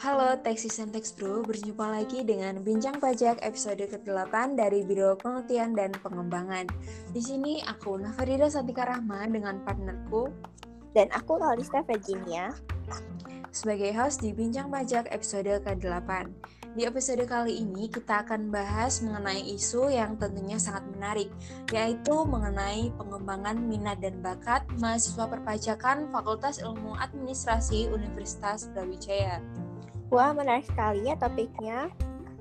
Halo Texas and Tex Bro, berjumpa lagi dengan Bincang Pajak episode ke-8 dari Biro Penelitian dan Pengembangan. Di sini aku Nafarida Santika Rahma dengan partnerku dan aku Kalista Virginia sebagai host di Bincang Pajak episode ke-8. Di episode kali ini kita akan bahas mengenai isu yang tentunya sangat menarik, yaitu mengenai pengembangan minat dan bakat mahasiswa perpajakan Fakultas Ilmu Administrasi Universitas Brawijaya. Wah, menarik sekali ya topiknya.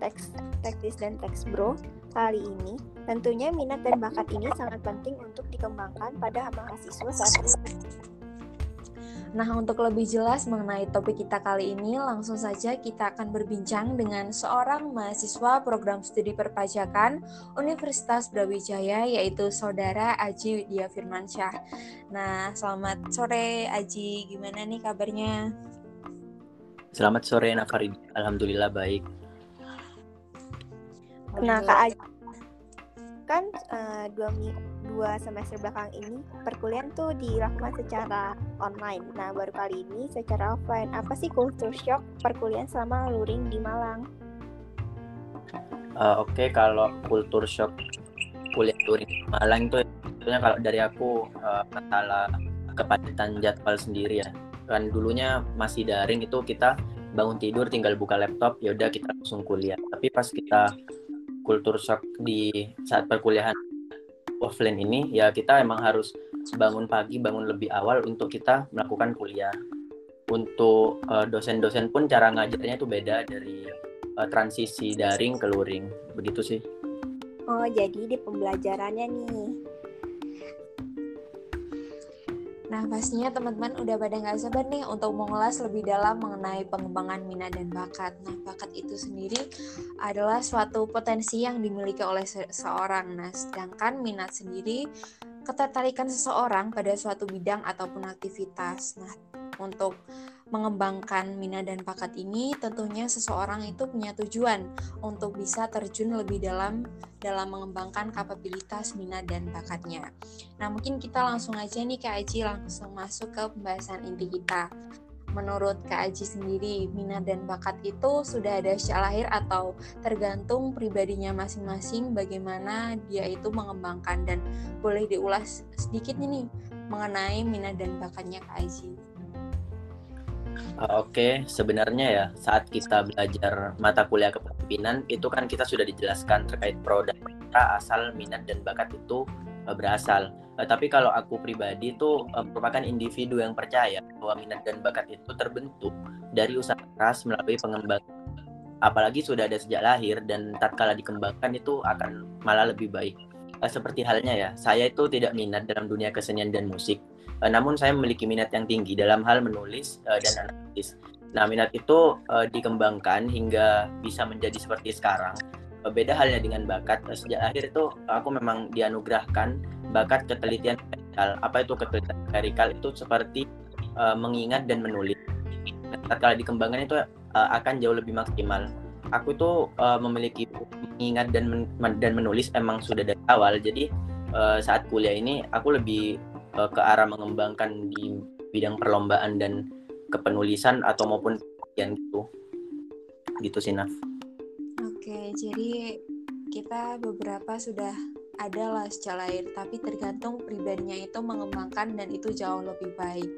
Teks, teknis dan teks bro kali ini. Tentunya minat dan bakat ini sangat penting untuk dikembangkan pada mahasiswa saat ini. Nah, untuk lebih jelas mengenai topik kita kali ini, langsung saja kita akan berbincang dengan seorang mahasiswa program studi perpajakan Universitas Brawijaya, yaitu Saudara Aji Widya Firmansyah. Nah, selamat sore Aji, gimana nih kabarnya? Selamat sore Nafarid, Alhamdulillah baik. Nah, Kak Aji, kan uh, dua, dua semester belakang ini perkuliahan tuh dilakukan secara online. Nah baru kali ini secara offline. Apa sih culture shock perkuliahan selama luring di Malang? Uh, Oke okay, kalau culture shock kuliah luring di Malang itu sebetulnya kalau dari aku uh, masalah kepadatan jadwal sendiri ya. Kan dulunya masih daring itu kita bangun tidur tinggal buka laptop ya udah kita langsung kuliah. Tapi pas kita kultur shock di saat perkuliahan offline ini ya kita emang harus bangun pagi bangun lebih awal untuk kita melakukan kuliah. Untuk uh, dosen-dosen pun cara ngajarnya itu beda dari uh, transisi daring ke luring. Begitu sih. Oh jadi di pembelajarannya nih Nah, pastinya teman-teman udah pada nggak sabar nih untuk mengulas lebih dalam mengenai pengembangan minat dan bakat. Nah, bakat itu sendiri adalah suatu potensi yang dimiliki oleh seseorang. Nah, sedangkan minat sendiri ketertarikan seseorang pada suatu bidang ataupun aktivitas. Nah, untuk mengembangkan minat dan bakat ini tentunya seseorang itu punya tujuan untuk bisa terjun lebih dalam dalam mengembangkan kapabilitas minat dan bakatnya. Nah, mungkin kita langsung aja nih Kak Aji langsung masuk ke pembahasan inti kita. Menurut Kak Aji sendiri, minat dan bakat itu sudah ada sejak lahir atau tergantung pribadinya masing-masing bagaimana dia itu mengembangkan dan boleh diulas sedikit nih mengenai minat dan bakatnya Kak Aji. Uh, Oke, okay. sebenarnya ya saat kita belajar mata kuliah kepemimpinan itu kan kita sudah dijelaskan terkait pro dan kontra asal minat dan bakat itu uh, berasal. Uh, tapi kalau aku pribadi itu merupakan individu yang percaya bahwa minat dan bakat itu terbentuk dari usaha keras melalui pengembangan. Apalagi sudah ada sejak lahir dan tatkala dikembangkan itu akan malah lebih baik. Seperti halnya ya, saya itu tidak minat dalam dunia kesenian dan musik Uh, namun saya memiliki minat yang tinggi dalam hal menulis uh, dan analisis. Nah, minat itu uh, dikembangkan hingga bisa menjadi seperti sekarang. Uh, beda halnya dengan bakat. Uh, sejak akhir itu aku memang dianugerahkan bakat ketelitian klerikal. Apa itu ketelitian klerikal? Itu seperti uh, mengingat dan menulis. Nah, dikembangkan itu uh, akan jauh lebih maksimal. Aku tuh uh, memiliki mengingat dan men dan menulis emang sudah dari awal. Jadi uh, saat kuliah ini aku lebih uh, ke arah mengembangkan di bidang perlombaan dan kepenulisan atau maupun yang gitu gitu sih Naf. Oke, jadi kita beberapa sudah ada lah secara lahir, tapi tergantung pribadinya itu mengembangkan dan itu jauh lebih baik.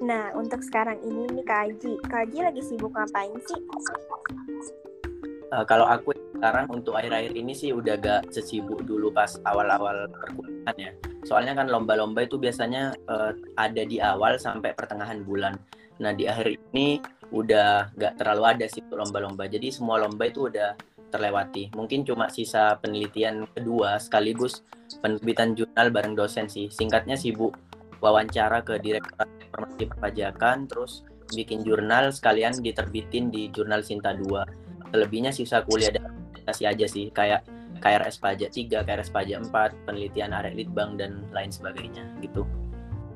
Nah, untuk sekarang ini nih Kak Aji, Kak Aji lagi sibuk ngapain sih? Uh, kalau aku sekarang untuk akhir-akhir ini sih udah gak sesibuk dulu pas awal-awal perkuliahan ya. Soalnya kan lomba-lomba itu biasanya uh, ada di awal sampai pertengahan bulan. Nah di akhir ini udah gak terlalu ada sih lomba-lomba. Jadi semua lomba itu udah terlewati. Mungkin cuma sisa penelitian kedua sekaligus penerbitan jurnal bareng dosen sih. Singkatnya sibuk wawancara ke Direktorat Informasi Perpajakan, terus bikin jurnal sekalian diterbitin di jurnal Sinta 2. Selebihnya sisa kuliah dan kasih aja sih kayak KRS pajak 3, KRS pajak 4, penelitian area litbang dan lain sebagainya gitu.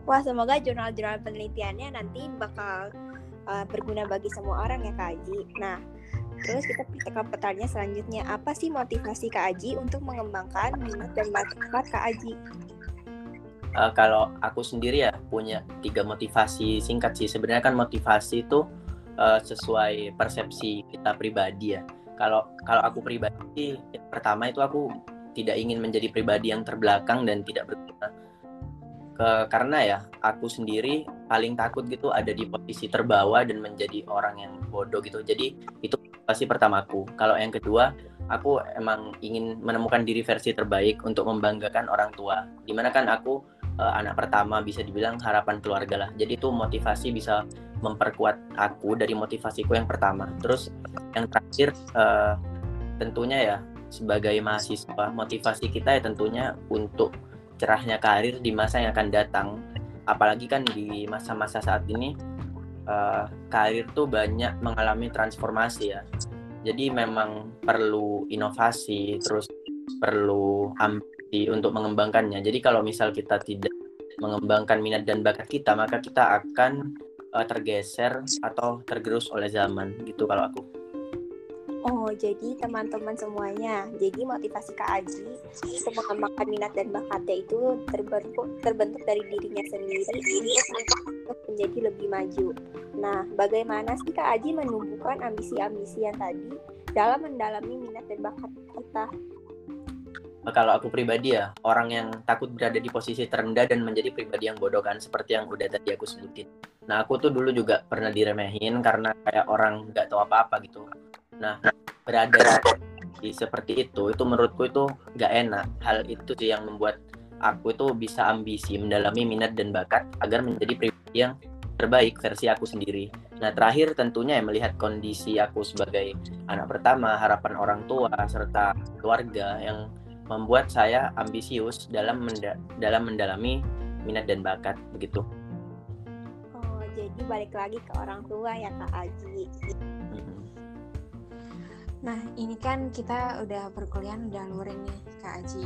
Wah, semoga jurnal-jurnal penelitiannya nanti bakal uh, berguna bagi semua orang ya Kak Aji. Nah, terus kita ke pertanyaan selanjutnya, apa sih motivasi Kak Aji untuk mengembangkan minat dan bakat Kak Aji? Uh, kalau aku sendiri ya punya tiga motivasi singkat sih. Sebenarnya kan motivasi itu uh, sesuai persepsi kita pribadi ya. Kalau kalau aku pribadi pertama itu aku tidak ingin menjadi pribadi yang terbelakang dan tidak berguna. Ke, karena ya aku sendiri paling takut gitu ada di posisi terbawa dan menjadi orang yang bodoh gitu. Jadi itu pasti pertamaku. Kalau yang kedua, aku emang ingin menemukan diri versi terbaik untuk membanggakan orang tua. Di mana kan aku uh, anak pertama bisa dibilang harapan keluarga lah. Jadi itu motivasi bisa memperkuat aku dari motivasiku yang pertama. Terus yang terakhir uh, tentunya ya sebagai mahasiswa motivasi kita ya tentunya untuk cerahnya karir di masa yang akan datang. Apalagi kan di masa-masa saat ini uh, karir tuh banyak mengalami transformasi ya. Jadi memang perlu inovasi terus perlu ambisi untuk mengembangkannya. Jadi kalau misal kita tidak mengembangkan minat dan bakat kita, maka kita akan uh, tergeser atau tergerus oleh zaman gitu kalau aku. Oh, jadi teman-teman semuanya, jadi motivasi Kak Aji untuk mengembangkan minat dan bakatnya itu terbentuk, terbentuk dari dirinya sendiri untuk menjadi lebih maju. Nah, bagaimana sih Kak Aji menumbuhkan ambisi-ambisi yang tadi dalam mendalami minat dan bakat kita? kalau aku pribadi ya orang yang takut berada di posisi terendah dan menjadi pribadi yang bodoh kan seperti yang udah tadi aku sebutin. Nah aku tuh dulu juga pernah diremehin karena kayak orang nggak tahu apa-apa gitu. Nah berada di seperti itu itu menurutku itu nggak enak. Hal itu sih yang membuat aku itu bisa ambisi mendalami minat dan bakat agar menjadi pribadi yang terbaik versi aku sendiri. Nah terakhir tentunya ya melihat kondisi aku sebagai anak pertama, harapan orang tua serta keluarga yang membuat saya ambisius dalam menda dalam mendalami minat dan bakat begitu. Jadi balik lagi ke orang tua ya Kak Aji. Mm-hmm. Nah, ini kan kita udah perkuliahan udah luring nih Kak Aji.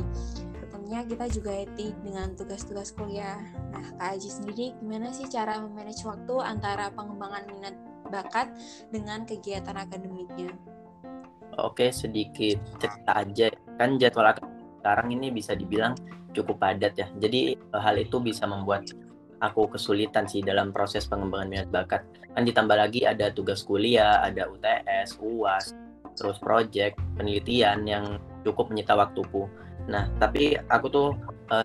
Tentunya kita juga etik dengan tugas-tugas kuliah. Nah, Kak Aji sendiri gimana sih cara memanage waktu antara pengembangan minat bakat dengan kegiatan akademiknya? Oke, sedikit cerita aja. Kan jadwal sekarang ini bisa dibilang cukup padat ya. Jadi hal itu bisa membuat aku kesulitan sih dalam proses pengembangan minat bakat. Kan ditambah lagi ada tugas kuliah, ada UTS, UAS, terus project, penelitian yang cukup menyita waktuku. Nah, tapi aku tuh uh,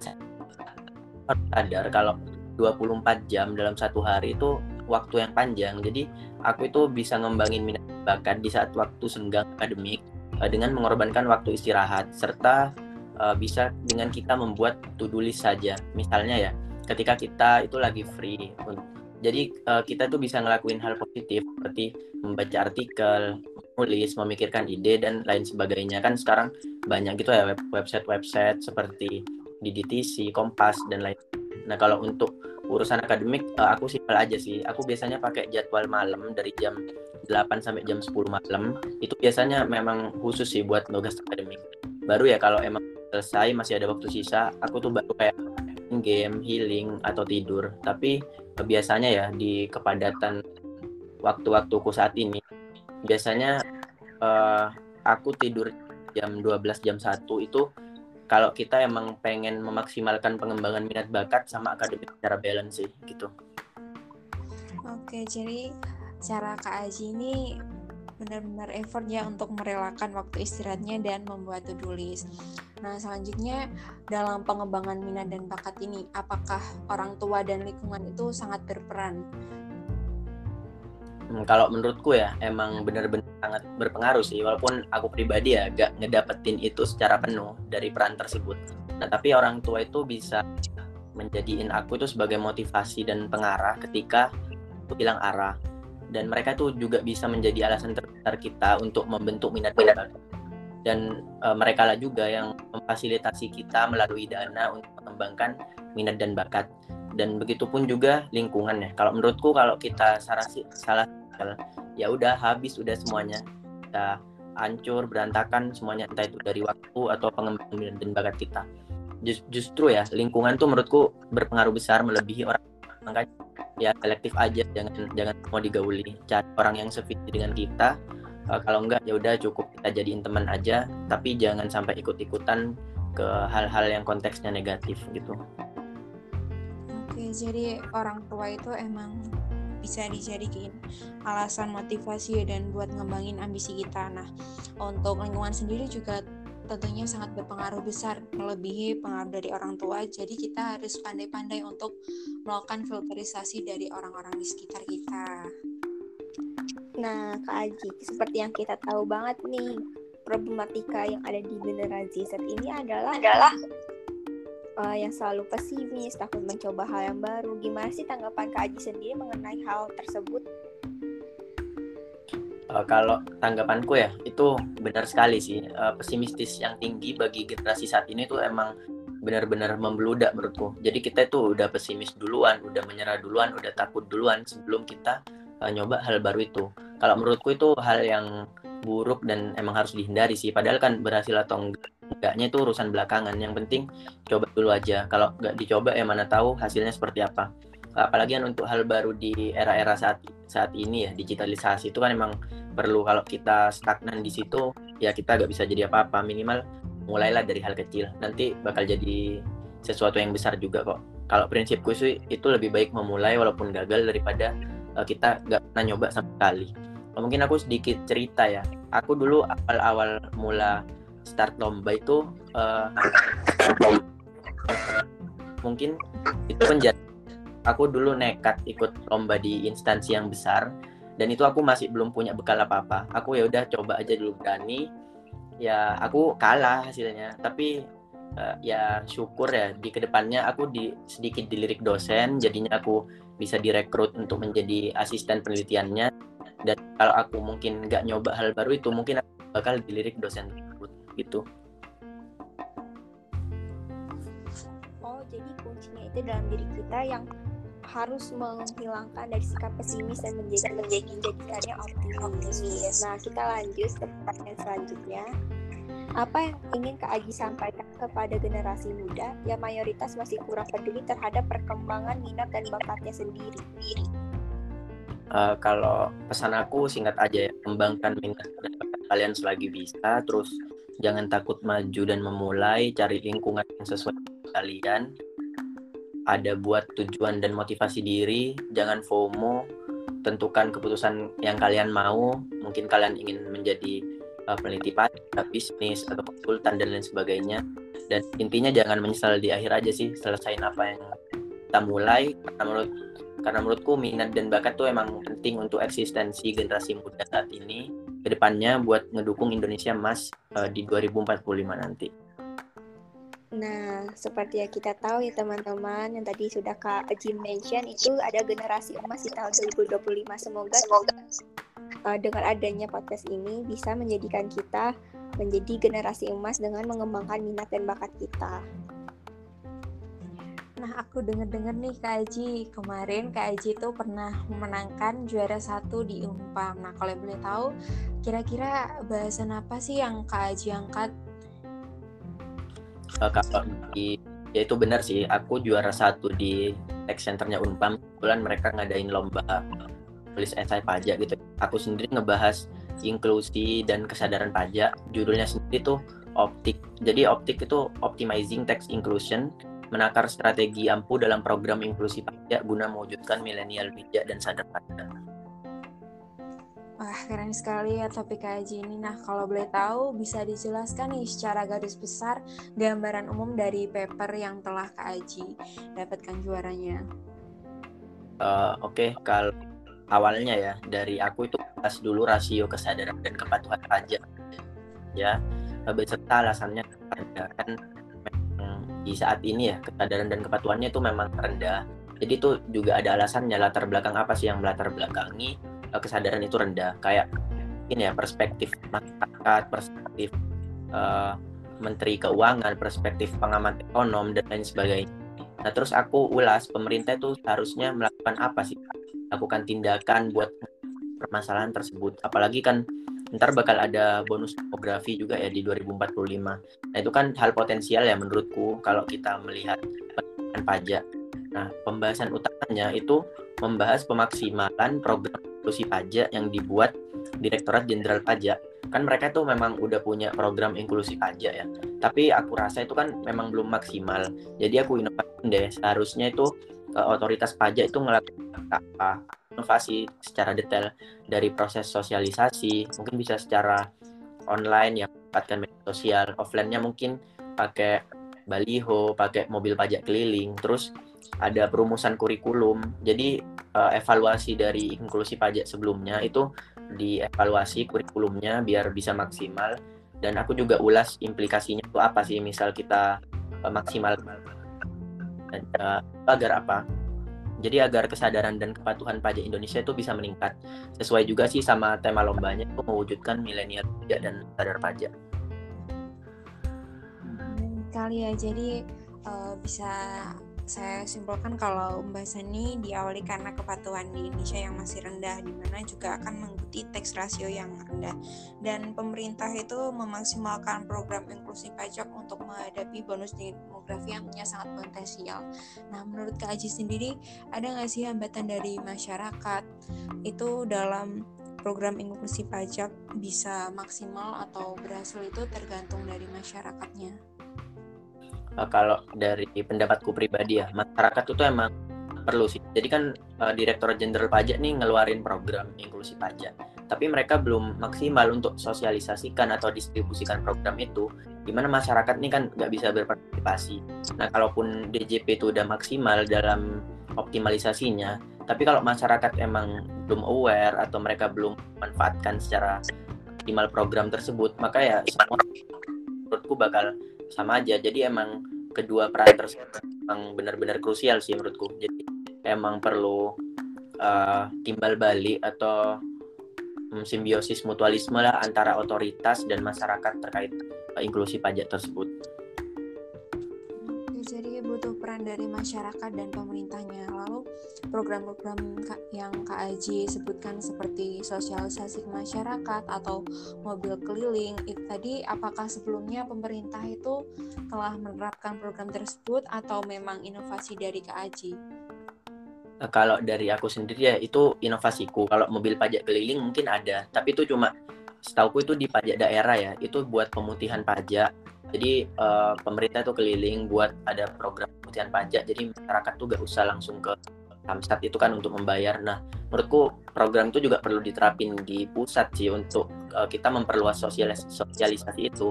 sadar kalau 24 jam dalam satu hari itu waktu yang panjang. Jadi aku itu bisa ngembangin minat bakat di saat waktu senggang akademik uh, dengan mengorbankan waktu istirahat serta uh, bisa dengan kita membuat to-do list saja. Misalnya ya, ketika kita itu lagi free. Jadi uh, kita tuh bisa ngelakuin hal positif seperti membaca artikel, menulis, memikirkan ide dan lain sebagainya. Kan sekarang banyak gitu ya website-website seperti DDTC, Kompas dan lain. Nah, kalau untuk urusan akademik uh, aku simpel aja sih. Aku biasanya pakai jadwal malam dari jam 8 sampai jam 10 malam. Itu biasanya memang khusus sih buat tugas akademik. Baru ya kalau emang selesai masih ada waktu sisa aku tuh baru kayak game healing atau tidur tapi biasanya ya di kepadatan waktu-waktuku saat ini biasanya uh, aku tidur jam 12 jam 1 itu kalau kita emang pengen memaksimalkan pengembangan minat bakat sama akademik secara balance sih gitu. Oke, jadi cara Kak Aji ini benar-benar effort ya untuk merelakan waktu istirahatnya dan membuat to-do list. Nah, selanjutnya dalam pengembangan minat dan bakat ini, apakah orang tua dan lingkungan itu sangat berperan? Hmm, kalau menurutku ya, emang benar-benar sangat berpengaruh sih. Walaupun aku pribadi ya gak ngedapetin itu secara penuh dari peran tersebut. Nah, tapi orang tua itu bisa menjadiin aku itu sebagai motivasi dan pengarah ketika aku bilang arah dan mereka tuh juga bisa menjadi alasan terbesar kita untuk membentuk minat bakat dan e, mereka lah juga yang memfasilitasi kita melalui dana untuk mengembangkan minat dan bakat. Dan begitupun juga lingkungan ya kalau menurutku kalau kita salah salah ya udah habis udah semuanya. Kita hancur berantakan semuanya entah itu dari waktu atau pengembangan minat dan bakat kita. Justru ya lingkungan tuh menurutku berpengaruh besar melebihi orang makanya ya selektif aja. Jangan jangan mau digauli cari orang yang sevisi dengan kita. Uh, kalau enggak ya udah cukup kita jadiin teman aja. Tapi jangan sampai ikut-ikutan ke hal-hal yang konteksnya negatif gitu. Oke jadi orang tua itu emang bisa dijadikan alasan motivasi dan buat ngembangin ambisi kita. Nah, untuk lingkungan sendiri juga tentunya sangat berpengaruh besar melebihi pengaruh dari orang tua. Jadi kita harus pandai-pandai untuk melakukan filterisasi dari orang-orang di sekitar kita. Nah, Kak Aji, seperti yang kita tahu banget nih, problematika yang ada di generasi Z ini adalah adalah uh, yang selalu pesimis, takut mencoba hal yang baru. Gimana sih tanggapan Kak Aji sendiri mengenai hal tersebut? Uh, kalau tanggapanku ya itu benar sekali sih uh, pesimistis yang tinggi bagi generasi saat ini tuh emang benar-benar membeludak menurutku. Jadi kita itu udah pesimis duluan, udah menyerah duluan, udah takut duluan sebelum kita uh, nyoba hal baru itu. Kalau menurutku itu hal yang buruk dan emang harus dihindari sih. Padahal kan berhasil atau enggaknya itu urusan belakangan. Yang penting coba dulu aja. Kalau nggak dicoba ya mana tahu hasilnya seperti apa. Apalagi kan untuk hal baru di era-era saat saat ini ya digitalisasi itu kan emang perlu. Kalau kita stagnan di situ ya kita nggak bisa jadi apa-apa. Minimal mulailah dari hal kecil. Nanti bakal jadi sesuatu yang besar juga kok. Kalau prinsipku sih itu lebih baik memulai walaupun gagal daripada uh, kita nggak pernah nyoba sama sekali. Mungkin aku sedikit cerita ya. Aku dulu awal-awal mula start lomba itu uh, mungkin itu penjara aku dulu nekat ikut lomba di instansi yang besar dan itu aku masih belum punya bekal apa-apa. Aku ya udah coba aja dulu berani. Ya aku kalah hasilnya. Tapi uh, ya syukur ya di ke depannya aku di sedikit dilirik dosen jadinya aku bisa direkrut untuk menjadi asisten penelitiannya. Dan kalau aku mungkin nggak nyoba hal baru itu mungkin aku bakal dilirik dosen tersebut gitu. Oh jadi kuncinya itu dalam diri kita yang harus menghilangkan dari sikap pesimis dan menjadi menjadi menjadikannya optimis. Nah, kita lanjut ke pertanyaan selanjutnya. Apa yang ingin Kak Aji sampaikan kepada generasi muda yang mayoritas masih kurang peduli terhadap perkembangan minat dan bakatnya sendiri? Uh, kalau pesan aku singkat aja ya, kembangkan minat dan bakat kalian selagi bisa, terus jangan takut maju dan memulai, cari lingkungan yang sesuai dengan kalian, ada buat tujuan dan motivasi diri, jangan FOMO, tentukan keputusan yang kalian mau, mungkin kalian ingin menjadi uh, peneliti pajak, bisnis atau konsultan dan lain sebagainya. Dan intinya jangan menyesal di akhir aja sih, selesain apa yang kita mulai. Karena menurut karena menurutku minat dan bakat tuh emang penting untuk eksistensi generasi muda saat ini. Ke depannya buat ngedukung Indonesia emas uh, di 2045 nanti. Nah, seperti yang kita tahu ya teman-teman, yang tadi sudah Kak Jim mention itu ada generasi emas di tahun 2025. Semoga, Semoga uh, dengan adanya podcast ini bisa menjadikan kita menjadi generasi emas dengan mengembangkan minat dan bakat kita. Nah, aku denger-dengar nih Kak Aji, kemarin Kak Aji itu pernah memenangkan juara satu di Umpam. Nah, kalau boleh tahu, kira-kira bahasan apa sih yang Kak Aji angkat uh, kalau di ya itu benar sih. Aku juara satu di tech centernya Unpam. Kebetulan mereka ngadain lomba tulis esai pajak gitu. Aku sendiri ngebahas inklusi dan kesadaran pajak. Judulnya sendiri tuh optik. Jadi optik itu optimizing tax inclusion menakar strategi ampuh dalam program inklusi pajak guna mewujudkan milenial bijak dan sadar pajak Wah, keren sekali ya topik kaji ini. Nah, kalau boleh tahu, bisa dijelaskan nih secara garis besar gambaran umum dari paper yang telah Kak Aji dapatkan juaranya. Uh, Oke, okay. kalau awalnya ya, dari aku itu pas dulu rasio kesadaran dan kepatuhan pajak. Ya, beserta alasannya kan di saat ini ya, kesadaran dan kepatuhannya itu memang rendah. Jadi itu juga ada alasannya latar belakang apa sih yang melatar belakangi kesadaran itu rendah. Kayak ini ya perspektif masyarakat perspektif uh, menteri keuangan perspektif pengamat ekonom dan lain sebagainya. Nah terus aku ulas pemerintah itu harusnya melakukan apa sih? Lakukan tindakan buat permasalahan tersebut. Apalagi kan ntar bakal ada bonus demografi juga ya di 2045 nah itu kan hal potensial ya menurutku kalau kita melihat pajak. Nah pembahasan utamanya itu membahas pemaksimalan program inklusi pajak yang dibuat Direktorat Jenderal Pajak kan mereka tuh memang udah punya program inklusi pajak ya. Tapi aku rasa itu kan memang belum maksimal. Jadi aku inovasi deh seharusnya itu uh, otoritas pajak itu ngelakukan apa? Inovasi secara detail dari proses sosialisasi mungkin bisa secara online yang mendapatkan media sosial. Offline-nya mungkin pakai baliho pakai mobil pajak keliling. Terus ada perumusan kurikulum jadi uh, evaluasi dari inklusi pajak sebelumnya itu dievaluasi kurikulumnya biar bisa maksimal dan aku juga ulas implikasinya itu apa sih misal kita uh, maksimal uh, agar apa jadi agar kesadaran dan kepatuhan pajak Indonesia itu bisa meningkat. Sesuai juga sih sama tema lombanya itu mewujudkan milenial pajak dan sadar pajak. Kali ya, jadi uh, bisa saya simpulkan kalau pembahasan ini diawali karena kepatuhan di Indonesia yang masih rendah, di mana juga akan mengikuti tax rasio yang rendah. Dan pemerintah itu memaksimalkan program inklusi pajak untuk menghadapi bonus demografi yang punya sangat potensial. Nah, menurut Kak Aji sendiri, ada nggak sih hambatan dari masyarakat itu dalam program inklusi pajak bisa maksimal atau berhasil itu tergantung dari masyarakatnya? Uh, kalau dari pendapatku pribadi ya masyarakat itu emang perlu sih. Jadi kan uh, direktur jenderal pajak nih ngeluarin program inklusi pajak. Tapi mereka belum maksimal untuk sosialisasikan atau distribusikan program itu gimana masyarakat nih kan nggak bisa berpartisipasi. Nah kalaupun DJP itu udah maksimal dalam optimalisasinya tapi kalau masyarakat emang belum aware atau mereka belum manfaatkan secara optimal program tersebut maka ya semua menurutku bakal sama aja. Jadi emang kedua peran tersebut emang benar-benar krusial sih menurutku. Jadi emang perlu uh, timbal balik atau um, simbiosis mutualisme lah antara otoritas dan masyarakat terkait uh, inklusi pajak tersebut peran dari masyarakat dan pemerintahnya. Lalu program-program yang Kak Aji sebutkan seperti sosialisasi ke masyarakat atau mobil keliling, itu tadi apakah sebelumnya pemerintah itu telah menerapkan program tersebut atau memang inovasi dari Kak Aji? Eh, kalau dari aku sendiri ya itu inovasiku. Kalau mobil pajak keliling mungkin ada, tapi itu cuma setauku itu di pajak daerah ya. Itu buat pemutihan pajak jadi uh, pemerintah itu keliling buat ada program pemutihan pajak jadi masyarakat tuh gak usah langsung ke Samsat itu kan untuk membayar. Nah menurutku program itu juga perlu diterapin di pusat sih untuk uh, kita memperluas sosialis sosialisasi itu.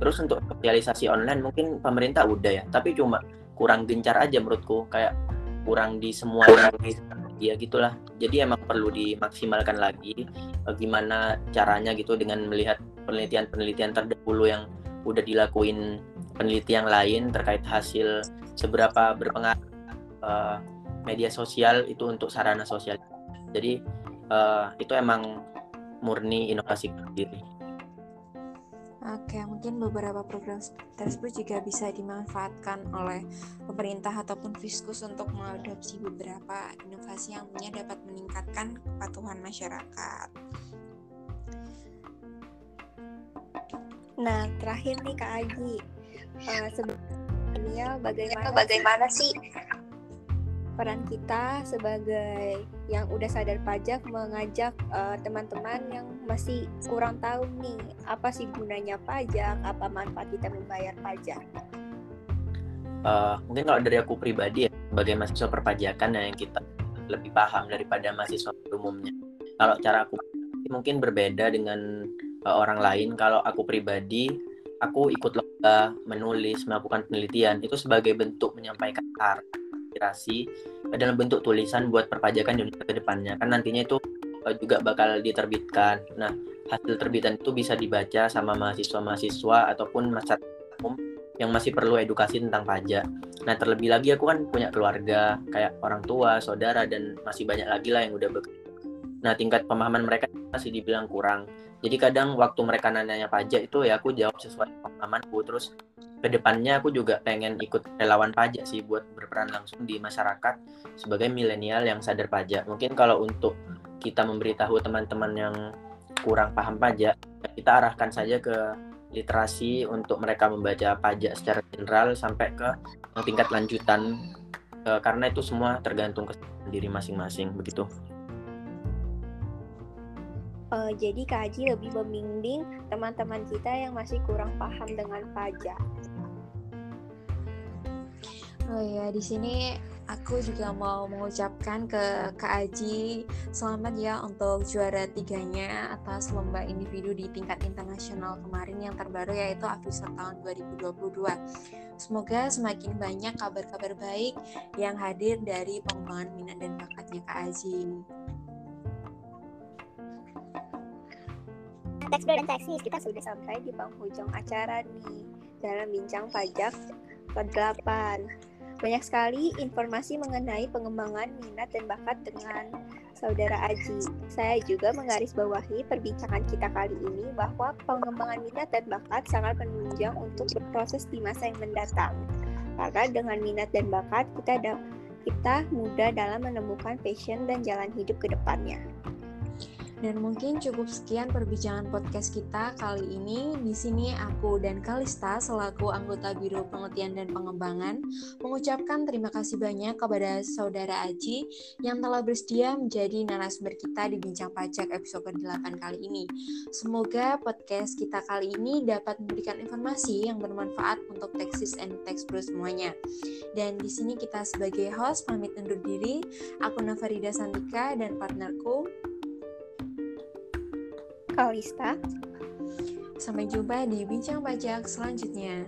Terus untuk sosialisasi online mungkin pemerintah udah ya tapi cuma kurang gencar aja menurutku kayak kurang di semua ya gitulah. Jadi emang perlu dimaksimalkan lagi bagaimana caranya gitu dengan melihat penelitian-penelitian terdahulu yang udah dilakuin penelitian lain terkait hasil seberapa berpengaruh uh, media sosial itu untuk sarana sosial. Jadi uh, itu emang murni inovasi sendiri. Oke, mungkin beberapa program tersebut juga bisa dimanfaatkan oleh pemerintah ataupun fiskus untuk mengadopsi beberapa inovasi yang punya dapat meningkatkan kepatuhan masyarakat. Nah, terakhir nih Kak Aji, uh, sebenarnya bagaimana bagaimana sih peran kita sebagai yang udah sadar pajak mengajak teman eh, teman-teman yang masih kurang tahu nih apa sih gunanya pajak, apa manfaat kita membayar pajak? Uh, mungkin kalau dari aku pribadi ya, sebagai mahasiswa perpajakan yang kita lebih paham daripada mahasiswa umumnya. Kalau cara aku mungkin berbeda dengan uh, orang lain kalau aku pribadi aku ikut lomba menulis melakukan penelitian itu sebagai bentuk menyampaikan aspirasi dalam bentuk tulisan buat perpajakan di ke depannya kan nantinya itu uh, juga bakal diterbitkan nah hasil terbitan itu bisa dibaca sama mahasiswa-mahasiswa ataupun masyarakat umum yang masih perlu edukasi tentang pajak. Nah terlebih lagi aku kan punya keluarga kayak orang tua, saudara dan masih banyak lagi lah yang udah bekerja. Nah tingkat pemahaman mereka masih dibilang kurang jadi kadang waktu mereka nanya pajak itu ya aku jawab sesuai pengalamanku terus ke depannya aku juga pengen ikut relawan pajak sih buat berperan langsung di masyarakat sebagai milenial yang sadar pajak mungkin kalau untuk kita memberitahu teman-teman yang kurang paham pajak kita arahkan saja ke literasi untuk mereka membaca pajak secara general sampai ke tingkat lanjutan. Eh, karena itu semua tergantung ke diri masing-masing begitu. Uh, jadi Kak Haji lebih membimbing teman-teman kita yang masih kurang paham dengan pajak. Oh ya, di sini aku juga mau mengucapkan ke Kak Aji selamat ya untuk juara tiganya atas lomba individu di tingkat internasional kemarin yang terbaru yaitu Afisa tahun 2022. Semoga semakin banyak kabar-kabar baik yang hadir dari pengembangan minat dan bakatnya Kak Aji. Teks dan teksis kita sudah sampai di penghujung acara nih dalam bincang pajak ke-8. Banyak sekali informasi mengenai pengembangan minat dan bakat dengan saudara Aji. Saya juga menggarisbawahi perbincangan kita kali ini bahwa pengembangan minat dan bakat sangat menunjang untuk berproses di masa yang mendatang. Karena dengan minat dan bakat kita ada kita mudah dalam menemukan passion dan jalan hidup ke depannya. Dan mungkin cukup sekian perbincangan podcast kita kali ini. Di sini aku dan Kalista selaku anggota Biro Penelitian dan Pengembangan mengucapkan terima kasih banyak kepada Saudara Aji yang telah bersedia menjadi narasumber kita di Bincang Pajak episode ke-8 kali ini. Semoga podcast kita kali ini dapat memberikan informasi yang bermanfaat untuk Texas and Text Bro semuanya. Dan di sini kita sebagai host pamit undur diri. Aku Nafarida Santika dan partnerku Kalista. Sampai jumpa di bincang pajak selanjutnya.